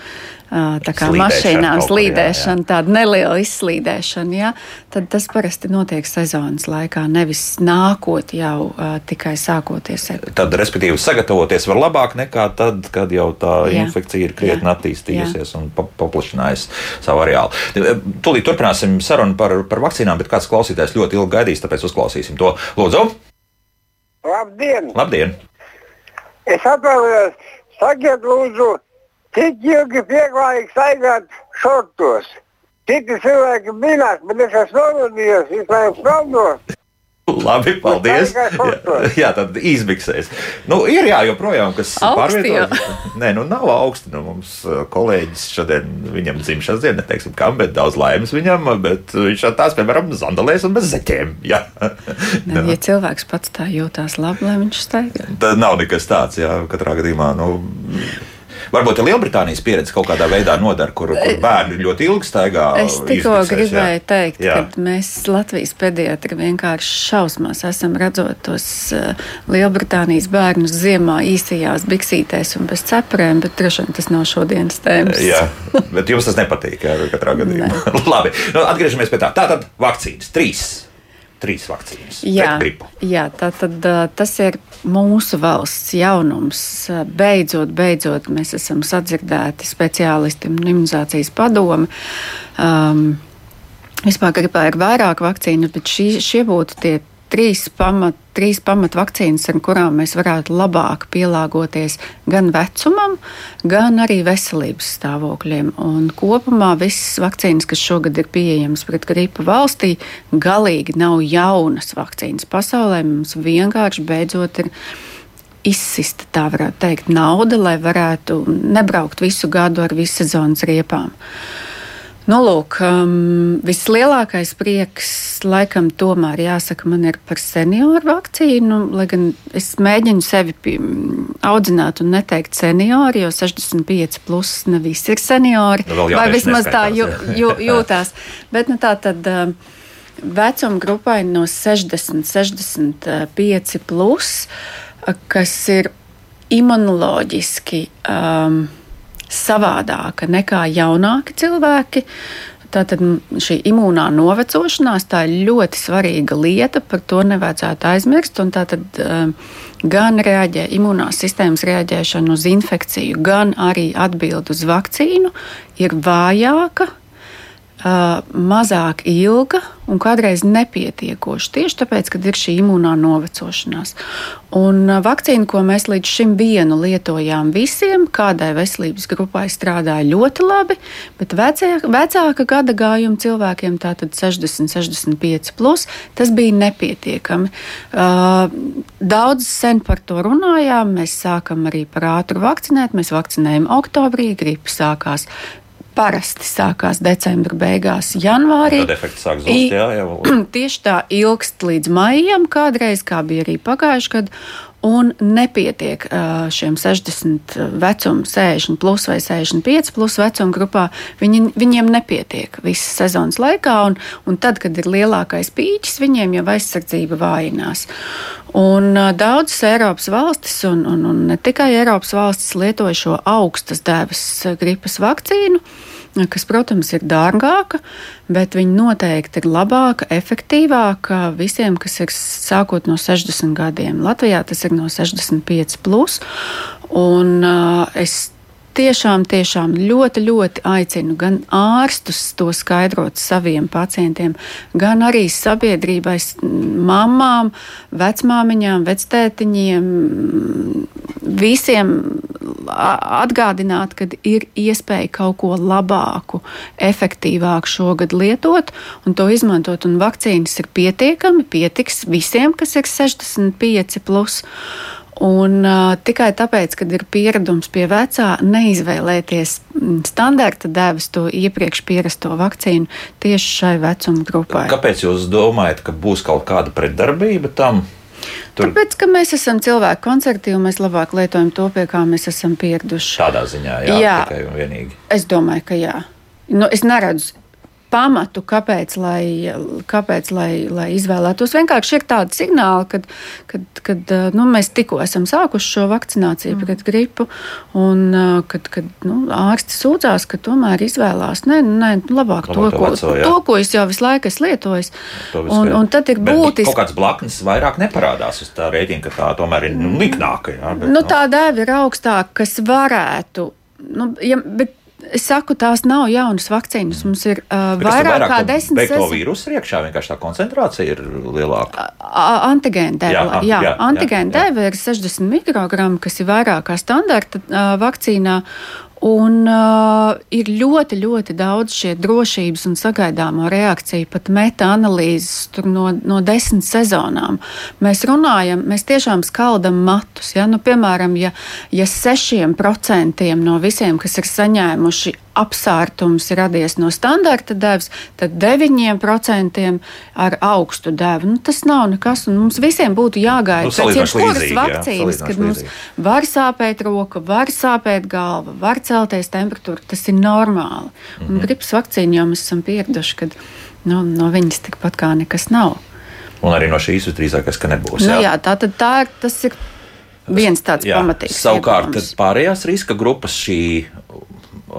tā kā mašīnām slīdēšana, jā, jā. tāda neliela izslīdēšana, jā, tad tas parasti notiek sezonas laikā, nevis nākot jau uh, tikai sākoties. Tad, respektīvi, sagatavoties var labāk nekā tad, kad jau tā jā. infekcija ir krietni jā. attīstījusies jā. un pa paplašinājusi savu areālu. Tūlīt turpināsim sarunu par, par vakcīnām, bet kāds klausītājs ļoti ilgi gaidīs, tāpēc uzklausīsim to. Lūdzu! Labdien! Labdien. Es atvainojos, sakiet, lūdzu, Cik ilgi pieklājīgi staigāt šortos? Citi cilvēki minās, bet es esmu novadījies, izlaiž prom no. Labi, paldies. Jā, jā tad izmiksēs. Nu, ir jā, joprojām, kas pārvietojas. Nē, nu nav augsti. Nu, mums uh, kolēģis šodien, viņam dzimšanas diena, neteiksim, kam, bet daudz laimes viņam, bet viņš tās, piemēram, zandalēs un bez zeķiem. *laughs* Jā. Ne, ja cilvēks pats tā jūtās labi, lai viņš staigā. Tad nav nekas tāds, jā, katrā gadījumā. Nu, Varbūt Lielbritānijas pieredze kaut kādā veidā nodara, kur, kur bērni ļoti ilgi staigā. Es tikko gribēju jā. teikt, ka mēs Latvijas pediatri vienkārši šausmās esam redzot tos uh, Lielbritānijas bērnus ziemā īsajās biksītēs un bez cepurēm, bet droši vien tas nav šodienas tēmas. jā, bet jums tas nepatīk, jā, katrā *laughs* gadījumā. *laughs* Labi, nu, atgriežamies pie tā. Tātad vakcīnas trīs trīs vakcīnas. Jā, jā tā tad tas ir mūsu valsts jaunums. Beidzot, beidzot mēs esam sadzirdēti speciālisti un imunizācijas padomi. Um, Vispār gribēju vairāk vakcīnu, bet šī, šie būtu tie trīs pamat, trīs pamatvakcīnas, ar kurām mēs varētu labāk pielāgoties gan vecumam, gan arī veselības stāvokļiem. Un kopumā visas vakcīnas, kas šogad ir pieejamas pret gripu valstī, galīgi nav jaunas vakcīnas pasaulē. Mums vienkārši beidzot ir izsista, tā varētu teikt, nauda, lai varētu nebraukt visu gadu ar visu sezonas riepām. Nu, lūk, um, vislielākais prieks, laikam, tomēr jāsaka, man ir par senioru vakcīnu. Lai gan es mēģinu sevi audzināt un neteikt seniori, jo 65 plus ne visi ir seniori. Nu, vai vismaz tā jū, jū, jūtās. Bet nu, tā tad. Um, Vecuma grupai no 60, 65 plus, kas ir imunoloģiski um, savādāka nekā jaunāki cilvēki. Tātad šī imūnā novecošanās tā ir ļoti svarīga lieta, par to nevajadzētu aizmirst. Tātad, um, gan reaģē, imūnās sistēmas reaģēšana uz infekciju, gan arī atbild uz vakcīnu ir vājāka mazāk ilga un kādreiz nepietiekoša. Tieši tāpēc, ka ir šī imūnā novecošanās. Un vakcīna, ko mēs līdz šim vienu lietojām visiem, kādai veselības grupai strādāja ļoti labi, bet vecāka, vecāka gada gājuma cilvēkiem, tātad 60, 65, plus, tas bija nepietiekami. Daudz sen par to runājām. Mēs sākam arī par ātru vakcinēt. Mēs vakcinējam oktobrī, gripa sākās parasti sākās decembra beigās, janvārī. Tad efekts sāk zust, jā, jau. *clears throat* Tieši tā ilgst līdz maijam, kādreiz, kā bija arī pagājuši gadu. Un nepietiek šiem 60 vecuma, 60 plus vai 65 plus vecuma grupā. Viņi, viņiem nepietiek visas sezonas laikā, un, un tad, kad ir lielākais pīķis, viņiem jau aizsardzība vājinās. Un daudzas Eiropas valstis, un, un, un ne tikai Eiropas valstis, lietoja šo augstas devas gripas vakcīnu kas, protams, ir dārgāka, bet viņa noteikti ir labāka, efektīvāka visiem, kas ir sākot no 60 gadiem. Latvijā tas ir no 65. Plus, un, uh, es tiešām, tiešām ļoti, ļoti aicinu gan ārstus to skaidrot saviem pacientiem, gan arī sabiedrībai, mamām, vecmāmiņām, vectētiņiem, visiem atgādināt, ka ir iespēja kaut ko labāku, efektīvāku šogad lietot un to izmantot. Un vakcīnas ir pietiekami, pietiks visiem, kas ir 65. Plus. Un, uh, tikai tāpēc, ka ir pieredums pie vecā, neizvēlēties standarta devas to iepriekš pierasto vakcīnu tieši šai vecuma grupai. Kāpēc jūs domājat, ka būs kaut kāda pretdarbība tam? Tur... Tāpēc, ka mēs esam cilvēki koncerti, un mēs labāk lietojam to, pie kā mēs esam pieraduši. Tādā ziņā, jā, jā. tikai un vienīgi. Es domāju, ka jā. Nu, es neredzu pamatu, kāpēc, lai, kāpēc lai, lai izvēlētos. Vienkārši ir tādi signāli, kad, kad, kad nu, mēs tikko esam sākuši šo vakcināciju mm. pret gripu, un kad, kad nu, ārsti sūdzās, ka tomēr izvēlās nē, nē, labāk to, to, ko, veco, to, ko es jau visu laiku esmu lietojis. Un, un tad ir būtiski. Kaut kāds blaknes vairāk neparādās uz tā rēķina, ka tā tomēr ir nu, liknāka. Jā, bet, nu, tā dēva ir augstāka, kas varētu. Nu, ja, bet Es saku, tās nav jaunas vakcīnas. Mums ir uh, vairāk, vairāk kā desmit gadus. To vīrusu iekšā vienkārši tā koncentrācija ir lielāka. Antigēna deva, jā, jā, antigēna deva ir 60 mikrogrammi, kas ir vairāk kā standarta uh, vakcīnā. Un uh, ir ļoti, ļoti daudz šie drošības un sagaidāmo reakciju, pat meta-analīzes no, no desmit sezonām. Mēs runājam, mēs tiešām skaldam matus. Ja? Nu, piemēram, ja, ja 6% no visiem, kas ir saņēmuši apsārtums radies no standarta devas, tad 9% ar augstu devu. Nu, tas nav nekas, un mums visiem būtu jāgaida nu, pēc jebkuras vakcīnas, kad mums var sāpēt roka, var sāpēt galva, var celties temperatūra. Tas ir normāli. Mm -hmm. Un mhm. gripas vakcīnu jau mēs esam pieraduši, ka nu, no viņas tikpat kā nekas nav. Un arī no šīs visdrīzākais, ka nebūs. Nu, jā, jā tā, tā ir. Tas ir viens tāds jā, pamatīgs. Savukārt, pārējās riska grupas šī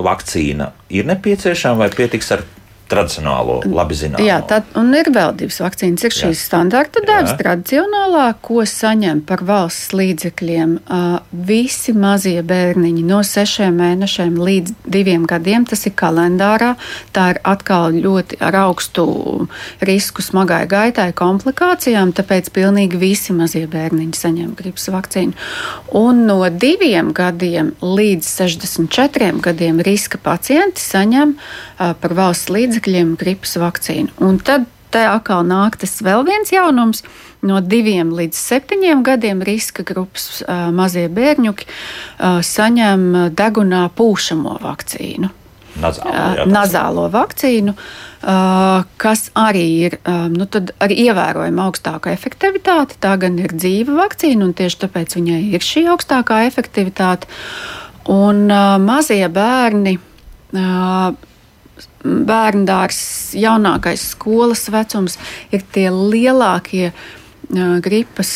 vakcīna ir nepieciešama vai pietiks ar tradicionālo, labi zināmo. Jā, tad ir vēl divas vakcīnas. Ir šīs standarta daļas, tradicionālā, ko saņem par valsts līdzekļiem uh, visi mazie bērniņi no sešiem mēnešiem līdz diviem gadiem. Tas ir kalendārā. Tā ir atkal ļoti ar augstu risku smagai gaitai, komplikācijām, tāpēc pilnīgi visi mazie bērniņi saņem gripas vakcīnu. Un no diviem gadiem līdz 64 gadiem riska pacienti saņem par valsts līdzekļiem gripas vakcīnu. Un tad te atkal nāk tas vēl viens jaunums. No diviem līdz septiņiem gadiem riska grupas mazie bērņuki saņem degunā pūšamo vakcīnu. Nazālo, jā, nazālo vakcīnu, kas arī ir nu, ar ievērojami augstāku efektivitāti. Tā gan ir dzīva vakcīna, un tieši tāpēc viņai ir šī augstākā efektivitāte. Un mazie bērni. Uh, bērndārs, jaunākais skolas vecums ir tie lielākie gripas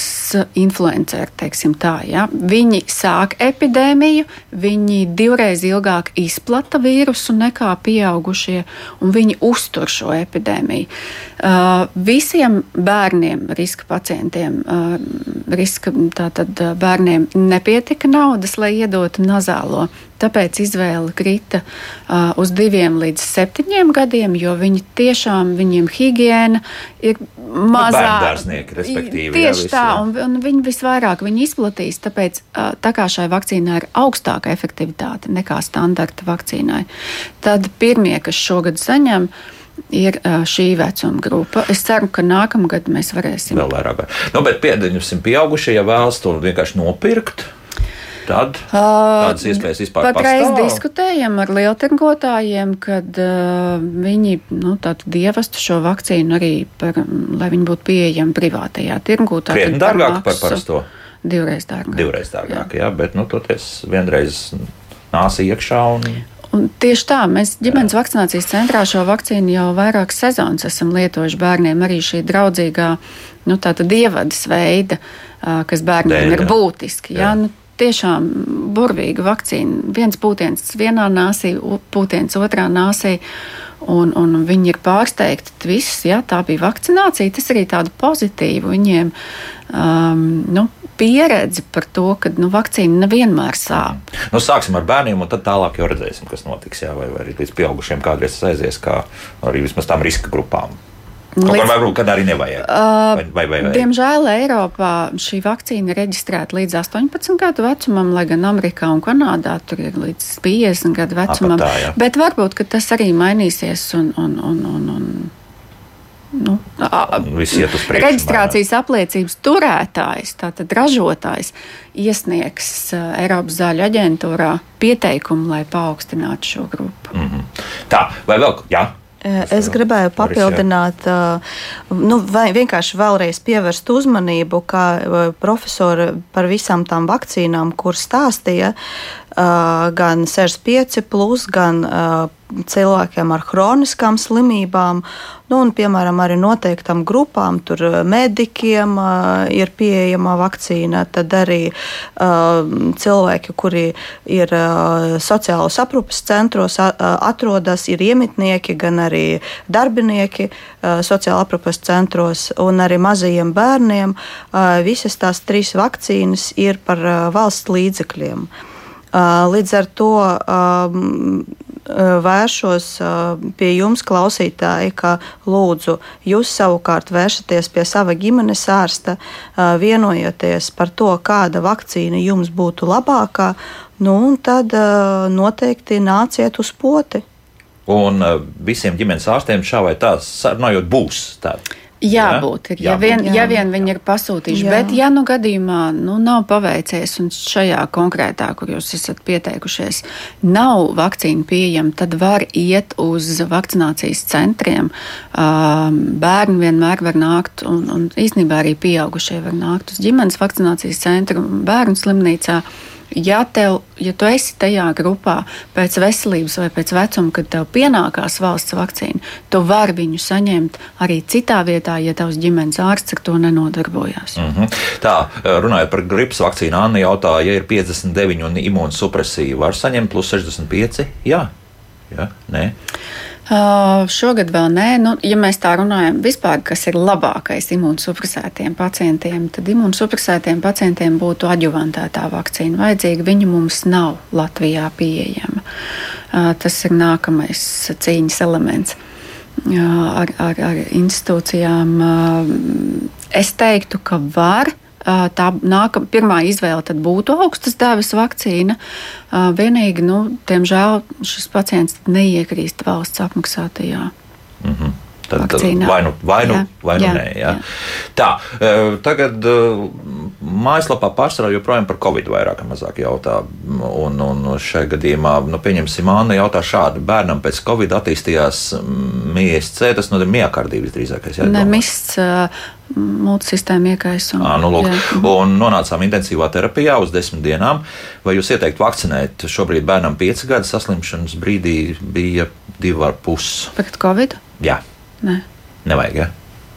influenceri, teiksim tā. Ja? Viņi sāk epidēmiju, viņi divreiz ilgāk izplata vīrusu nekā pieaugušie, un viņi uztur šo epidēmiju. Uh, visiem bērniem, riska pacientiem, uh, riska tātad, bērniem nepietika naudas, lai iedotu nazālo Tāpēc izvēle krita uh, uz diviem līdz septiņiem gadiem, jo viņi tiešām, viņiem higiēna ir mazā. Tieši jā, tā, un, un viņi visvairāk viņi izplatīs, tāpēc uh, tā kā šai vakcīnai ir augstāka efektivitāte nekā standarta vakcīnai, tad pirmie, kas šogad saņem, ir šī vecuma grupa. Es ceru, ka nākamgad mēs varēsim. Vēl vairāk. Nu, bet pieņemsim, pieaugušie, ja vēlas to vienkārši nopirkt tad tādas iespējas vispār pastāv? Patreiz diskutējam ar lieltirgotājiem, kad uh, viņi nu, ievestu šo vakcīnu arī, par, lai viņi būtu pieejami privātajā tirgū. Krietni dārgāk par parasto? Divreiz dārgāk. Divreiz dārgāk, jā, jā bet nu, toties vienreiz nāsi iekšā un. Un tieši tā, mēs ģimenes vakcinācijas centrā šo vakcīnu jau vairākas sezonas esam lietojuši bērniem. Arī šī draudzīgā, nu, tāda ievadas veida, kas bērniem Dēļ, ir būtiski. Jā. Jā, nu, tiešām burvīga vakcīna. Viens pūtiens vienā nāsī, pūtiens otrā nāsī. Un, un viņi ir pārsteigti. Viss, jā, tā bija vakcinācija. Tas arī tādu pozitīvu viņiem um, nu, pieredzi par to, ka nu, vakcīna nevienmēr sāp. Nu, sāksim ar bērniem, un tad tālāk jau redzēsim, kas notiks. Jā, vai, vai arī līdz pieaugušiem kādreiz aizies, kā arī vismaz tām riska grupām. Kaut līdz, varbūt, kad arī nevajag. Uh, vai, vai, vai. Diemžēl Eiropā šī vakcīna ir reģistrēta līdz 18 gadu vecumam, lai gan Amerikā un Kanādā tur ir līdz 50 gadu vecumam. Tā, jā. Bet varbūt tas arī mainīsies. Un, un, un, un, un, Nu, reģistrācijas apliecības turētājs, tātad ražotājs, iesniegs Eiropas zāļu aģentūrā pieteikumu, lai paaugstinātu šo grupu. Mm -hmm. Tā, vai vēl? Jā. Es gribēju papildināt, nu, vienkārši vēlreiz pievērst uzmanību, kā profesori par visām tām vakcīnām, kuras stāstīja, gan 65, plus, gan cilvēkiem ar chroniskām slimībām, nu, un, piemēram, arī noteiktam grupām, tur medikiem ir pieejama vakcīna, tad arī cilvēki, kuri ir sociālos aprūpes centros, atrodas, ir iemitnieki, gan arī darbinieki sociāla aprūpes centros, un arī mazajiem bērniem. Visas tās trīs vakcīnas ir par valsts līdzekļiem. Līdz ar to vēršos pie jums, klausītāji, ka lūdzu, jūs savukārt vēršaties pie sava ģimenes ārsta, vienojoties par to, kāda vakcīna jums būtu labākā, nu, un tad noteikti nāciet uz poti. Un visiem ģimenes ārstiem šā vai tā sarunājot būs tāda. Jābūt, ir, ja, jābūt. Vien, ja vien viņi ir pasūtījuši. Jā. Bet, ja nu gadījumā nu, nav paveicies, un šajā konkrētā, kur jūs esat pieteikušies, nav vakcīna pieejama, tad var iet uz vakcinācijas centriem. Bērni vienmēr var nākt, un, un īstenībā arī pieaugušie var nākt uz ģimenes vakcinācijas centru, bērnu slimnīcā ja, tev, ja tu esi tajā grupā pēc veselības vai pēc vecuma, kad tev pienākās valsts vakcīna, tu vari viņu saņemt arī citā vietā, ja tavs ģimenes ārsts ar to nenodarbojās. Mm -hmm. Tā, runājot par gripas vakcīnu, Anna jautāja, ja ir 59 un imūnsupresija, var saņemt plus 65? Jā, Jā? nē. Uh, šogad vēl nē, nu, ja mēs tā runājam, vispār, kas ir labākais imūnsupresētiem pacientiem, tad imūnsupresētiem pacientiem būtu adjuvantētā vakcīna vajadzīga. Viņa mums nav Latvijā pieejama. Uh, tas ir nākamais cīņas elements uh, ar, ar, ar institūcijām. Uh, es teiktu, ka var tā nākamā pirmā izvēle būtu augstas devas vakcīna. Vienīgi, nu, diemžēl, šis pacients neiekrīst valsts apmaksātajā. Mm -hmm. Tad, tad vai nu, vai nu, jā, vai nu jā, nē. Jā. Jā. Tā, tagad mājaslapā pārsvarā joprojām par covid vairāk vai mazāk jautā. Un, un šajā gadījumā, nu, pieņemsim, Anna jautā šādi. Bērnam pēc covid attīstījās MISC, tas no miekardības drīzākais. Jā, ne, mists, multisistēma iekaisuma. À, nu, lūk, un nonācām intensīvā terapijā uz desmit dienām. Vai jūs ieteiktu vakcinēt? Šobrīd bērnam pieci gadi saslimšanas brīdī bija divi ar pus. Pēc Covid? Jā. Nē. Nevajag. Ja?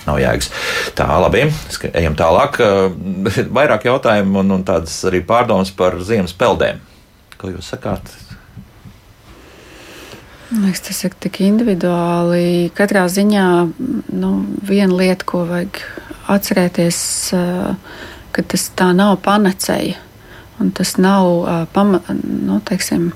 Nav jēgas. Tā, labi. Ejam tālāk. *laughs* Vairāk jautājumu un, un tādas arī pārdomas par ziemas peldēm. Ko jūs sakāt? Liekas, tas ir tik individuāli. Katrā ziņā nu, viena lieta, ko vajag atcerēties, ka tas tā nav panacēja. Un tas nav pama, nu, teiksim,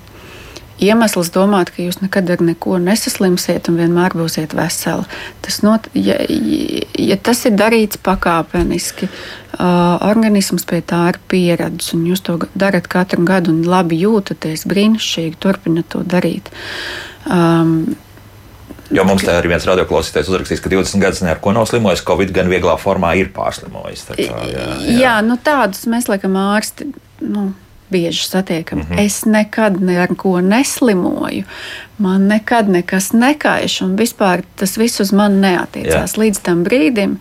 iemesls domāt, ka jūs nekad ar neko nesaslimsiet un vienmēr būsiet veseli. Tas not, ja, ja tas ir darīts pakāpeniski, uh, organisms pie tā ir pieradis, un jūs to darat katru gadu un labi jūtaties, brīnišķīgi turpināt to darīt. Um, Jo mums te arī viens radioklausītājs uzrakstīs, ka 20 gadus neko nav slimojis, Covid gan vieglā formā ir pārslimojis. Tā kā, jā, jā. jā, nu tādus mēs laikam ārsti. Nu, bieži satiekam. Mm -hmm. Es nekad neko neslimoju, man nekad nekas nekaiš, un vispār tas viss uz mani neatiecās Jā. līdz tam brīdim. Uh,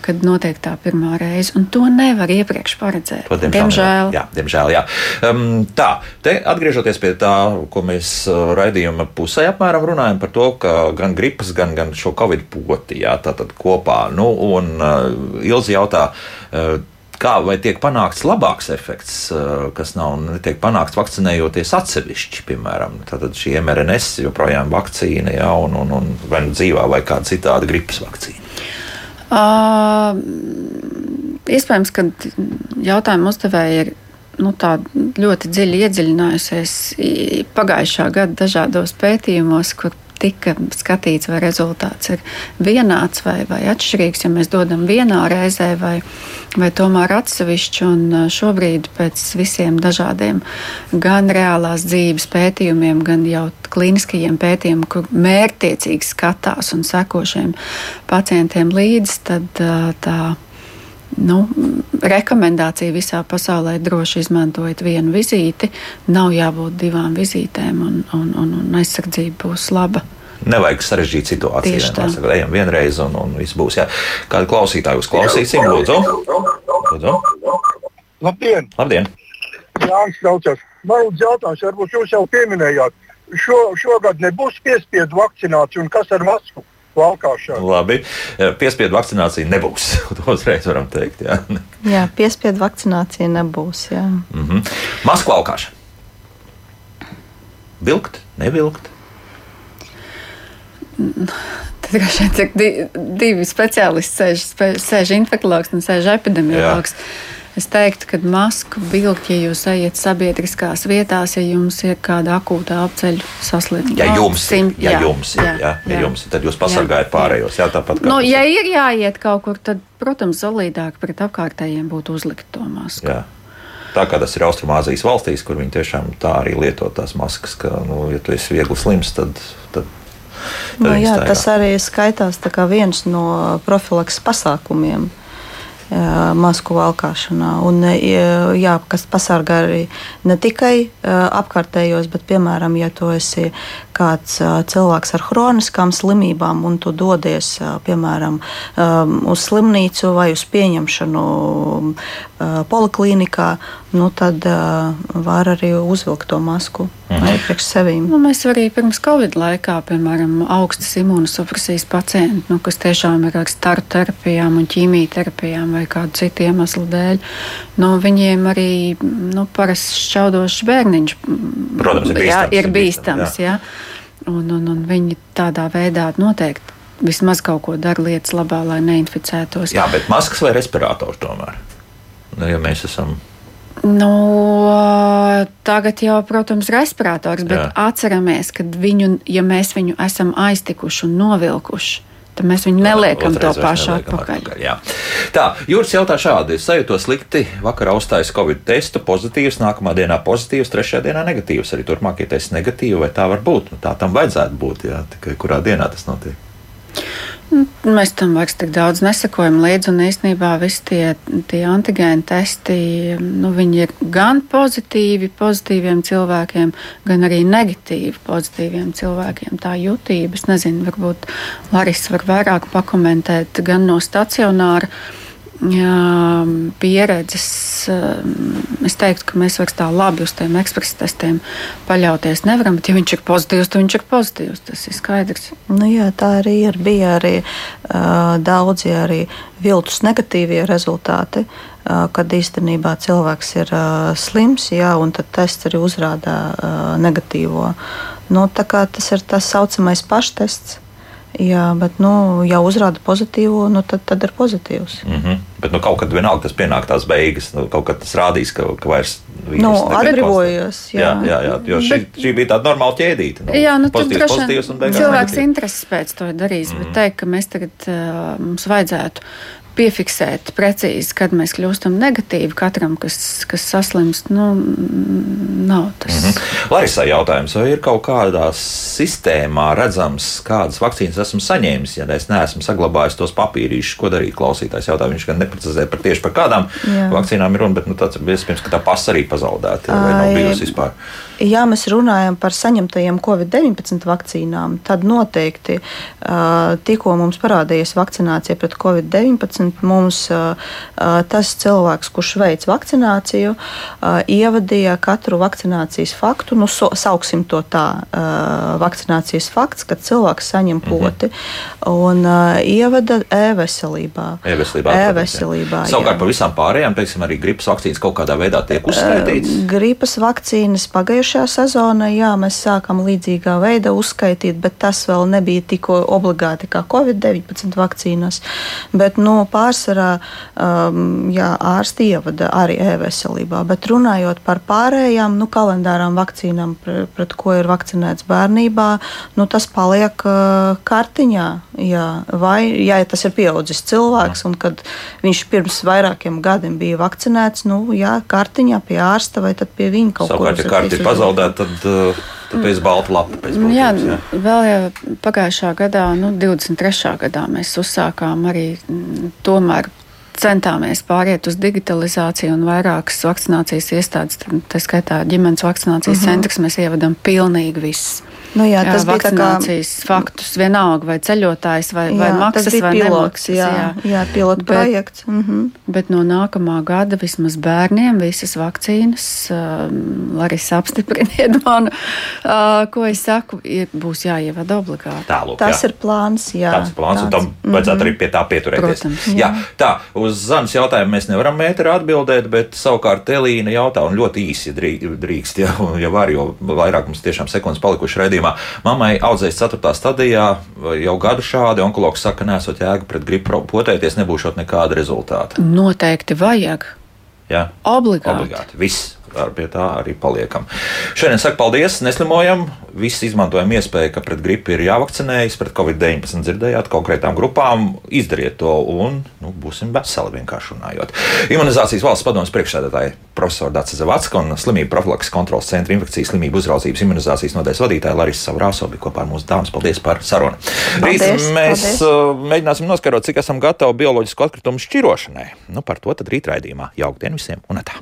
kad notiek tā pirmā reize, un to nevar iepriekš paredzēt. To, diemžēl. diemžēl. Jā, diemžēl jā. Um, tā, te atgriežoties pie tā, ko mēs raidījuma pusē apmēram runājam par to, ka gan gripas, gan, gan šo covid poti, jā, tātad kopā. Nu, un uh, Ilzi jautā, uh, kā vai tiek panākts labāks efekts, eh, kas nav netiek panākts vakcinējoties atsevišķi, piemēram, šī MRNS joprojām vakcīna, ja, un, un, un vai nu dzīvā vai kāda citāda gripas vakcīna? Uh, iespējams, ka jautājumu uzdevēja ir nu, ļoti dziļi iedziļinājusies pagājušā gada dažādos pētījumos, kur tika skatīts, vai rezultāts ir vienāds vai, vai atšķirīgs, ja mēs dodam vienā reizē vai, vai tomēr atsevišķi. Un šobrīd pēc visiem dažādiem gan reālās dzīves pētījumiem, gan jau klīniskajiem pētījumiem, kur mērķtiecīgi skatās un seko šiem pacientiem līdzi, tad tā nu, rekomendācija visā pasaulē droši izmantojiet vienu vizīti. Nav jābūt divām vizītēm, un, un, un, un aizsardzība būs laba. Nevajag sarežģīt situāciju. Mēs ejam vienreiz, un, un viss būs. Jā. Kādu klausītāju uzklausīsim? Lūdzu. Lūdzu. Labdien! Labdien. Jānis Kaučers. Man ir jautājums, varbūt jūs jau pieminējāt, šo, šogad nebūs piespiedu vakcinācija un kas ar masku? Valkāšanu. Labi, piespiedu vakcinācija nebūs. *laughs* to uzreiz varam teikt. Jā, jā piespiedu vakcinācija nebūs. Jā. Mm -hmm. Masku valkāšana. Vilkt, nevilkt. Tad droši vien divi speciālisti sēž, sēž infektuologs un sēž epidemiologs. Jā. Es teiktu, ka masku vilkt, ja jūs ejat sabiedriskās vietās, ja jums ir kāda akūta apceļu saslimšana. Ja jums, sim, ja jā, jums ir, jā, jā, ja jums ir, tad jūs pasargājat jā, pārējos. Jā, tāpat kā. Nu, ja ir jāiet kaut kur, tad, protams, solīdāk pret apkārtējiem būtu uzlikt to masku. Jā. Tā kā tas ir Austrumāzijas valstīs, kur viņi tiešām tā arī lieto tās maskas, ka, nu, ja tu esi viegli slims, tad. tad Nu, jā, tas arī skaitās viens no profilaks pasākumiem. Uh, masku valkāšanā. Un, jā, kas pasargā arī ne tikai apkārtējos, bet, piemēram, ja tu esi kāds cilvēks ar hroniskām slimībām un tu dodies, piemēram, uz slimnīcu vai uz pieņemšanu poliklīnikā, nu, tad var arī uzvilkt to masku mhm. priekš sevīm. Nu, mēs arī pirms Covid laikā, piemēram, augstas imunosupresijas pacienti, nu, kas tiešām ir ar staru terapijām un ķīmijterapijām vai kādu citu iemeslu dēļ, nu, viņiem arī nu, parasts šķaudošs bērniņš Protams, ir bīstams. Jā, ir bīstams jā. Jā. Un, un, un viņi tādā veidā noteikti vismaz kaut ko dara lietas labā, lai neinficētos. Jā, bet maskas vai respirators tomēr? Nu, ja mēs esam. Nu, tagad jau, protams, ir respirators, bet Jā. atceramies, ka viņu, ja mēs viņu esam aiztikuši un novilkuši, tad mēs viņu neliekam to pašu atpakaļ. atpakaļ. Tā, Jūras jautā šādi. Es sajūtu slikti, vakar uzstājas Covid testu, pozitīvs, nākamā dienā pozitīvs, trešajā dienā negatīvs. Arī turpmākie testi negatīvi, vai tā var būt? Nu, tā tam vajadzētu būt, jā, tikai kurā dienā tas notiek. Mēs tam vairs tik daudz nesakojam līdzi, un īstenībā visi tie, tie antigēni testi, nu, ir gan pozitīvi pozitīviem cilvēkiem, gan arī negatīvi pozitīviem cilvēkiem. Tā jutība, es nezinu, varbūt Larisa var vairāk pakomentēt gan no stacionāra pieredzes. Es teiktu, ka mēs vairs tā labi uz tiem ekspresa testiem paļauties nevaram, bet, ja viņš ir pozitīvs, tad viņš ir pozitīvs. Tas ir skaidrs. Nu, jā, tā arī ir. Bija arī uh, daudzi arī viltus negatīvie rezultāti. Uh, kad īstenībā cilvēks ir uh, slims, jā, un tad tests arī uzrāda uh, negatīvo. Nu, tas ir tas saucamais paštests. Jā, bet, nu, ja uzrāda pozitīvu, nu, tad, tad ir pozitīvs. Mm -hmm. Bet nu, kaut kad vienalga tas pienāk tās beigas, nu, kaut kad tas rādīs, ka, ka vairs nu, atbrīvojas. Jā. Jā, jā, jā, jo šī, bet, šī bija tāda normāla ķēdīte. Nu, jā, nu, pozitīvs, pozitīvs un beigās. Cilvēks intereses pēc to darīs, mm -hmm. bet teikt, ka mēs tagad uh, mums vajadzētu piefiksēt precīzi, kad mēs kļūstam negatīvi katram, kas, kas saslimst. Nu, nav tas. Mm -hmm. Larisā jautājums, vai ir kaut kādā sistēmā redzams, kādas vakcīnas esmu saņēmis, ja es neesmu saglabājis tos papīrīšus, ko darīt klausītājs jautā. Viņš gan neprecizē par tieši par kādām Jā. vakcīnām ir runa, bet nu, tāds iespējams, ka tā pasa arī pazaudēta vai nav bijusi vispār. Ja mēs runājam par saņemtajiem Covid-19 vakcīnām, tad noteikti tikko mums parādījās vakcinācija pret Covid-19, mums tas cilvēks, kurš veic vakcināciju, ievadīja katru vakcinācijas faktu, nu, so, sauksim to tā, vakcinācijas fakts, kad cilvēks saņem mhm. poti un ievada e-veselībā. E-veselībā. e-veselībā Savukārt par visām pārējām, teiksim, arī gripas vakcīnas kaut kādā veidā tiek uzskaitītas. Gripas vakcīnas pagājušajā pagājušajā sezonā, jā, mēs sākam līdzīgā veidā uzskaitīt, bet tas vēl nebija tikko obligāti kā Covid-19 vakcīnas. Bet no pārsvarā um, jā, ārsti ievada arī e-veselībā. Bet runājot par pārējām nu, kalendārām vakcīnām, pret, pret ko ir vakcinēts bērnībā, nu, tas paliek uh, kartiņā. Jā. Vai ja tas ir pieaudzis cilvēks, un kad viņš pirms vairākiem gadiem bija vakcinēts, nu, jā, kartiņā pie ārsta vai pie viņa kaut kur. Ja pazaudēt, tad. Uh, Tāpēc balta lapa pēc būtības. Jā, jā, vēl jau pagājušā gadā, nu, 23. gadā mēs uzsākām arī mm, tomēr centāmies pāriet uz digitalizāciju un vairākas vakcinācijas iestādes, tā skaitā ģimenes vakcinācijas uh mhm. -huh. centrs, mēs ievadam pilnīgi visus. Nu jā, jā, tas bija vakcinācijas kā... faktus, vienalga vai ceļotājs vai, jā, vai maksas vai pilots, nemaksas. Jā, jā. jā pilots projekts. Mm -hmm. Bet no nākamā gada vismaz bērniem visas vakcīnas, uh, Larisa apstipriniet *laughs* man, uh, ko es saku, ir, būs jāievada obligāti. Tālūk, tas jā. ir plāns, jā. Tāds ir plāns, tāds. un tam mm -hmm. vajadzētu arī pie tā pieturēties. Protams, jā. jā, tā, uz Zanas jautājumu mēs nevaram mēteri atbildēt, bet savukārt Elīna jautā, un ļoti īsi drīkst, ja, ja var, jo vairāk mums tiešām sekundes palikuši redzījumā gadījumā mammai audzējas 4. stadijā, jau gadu šādi onkologs saka, nesot jēga pret gripu potēties, nebūšot nekāda rezultāta. Noteikti vajag. Jā, obligāti. obligāti. Viss ar pie tā arī paliekam. Šodien saku paldies, neslimojam, visi izmantojam iespēju, ka pret gripu ir jāvakcinējas, pret covid-19 dzirdējāt konkrētām grupām, izdariet to un nu, būsim veseli vienkārši runājot. Imunizācijas valsts padomus priekšsēdētāji profesora Dācis Zavacka un slimību profilaks kontrolas centra infekcijas slimību uzraudzības imunizācijas nodaļas vadītāja Larisa Savrāso bija kopā ar mūsu dāmas. Paldies par sarunu. Rīt mēs paldies. Uh, mēģināsim noskarot, cik esam gatavi bioloģisku atkritumu šķirošanai. Nu, par to tad rīt raidījumā. Jauktdien visiem un tā!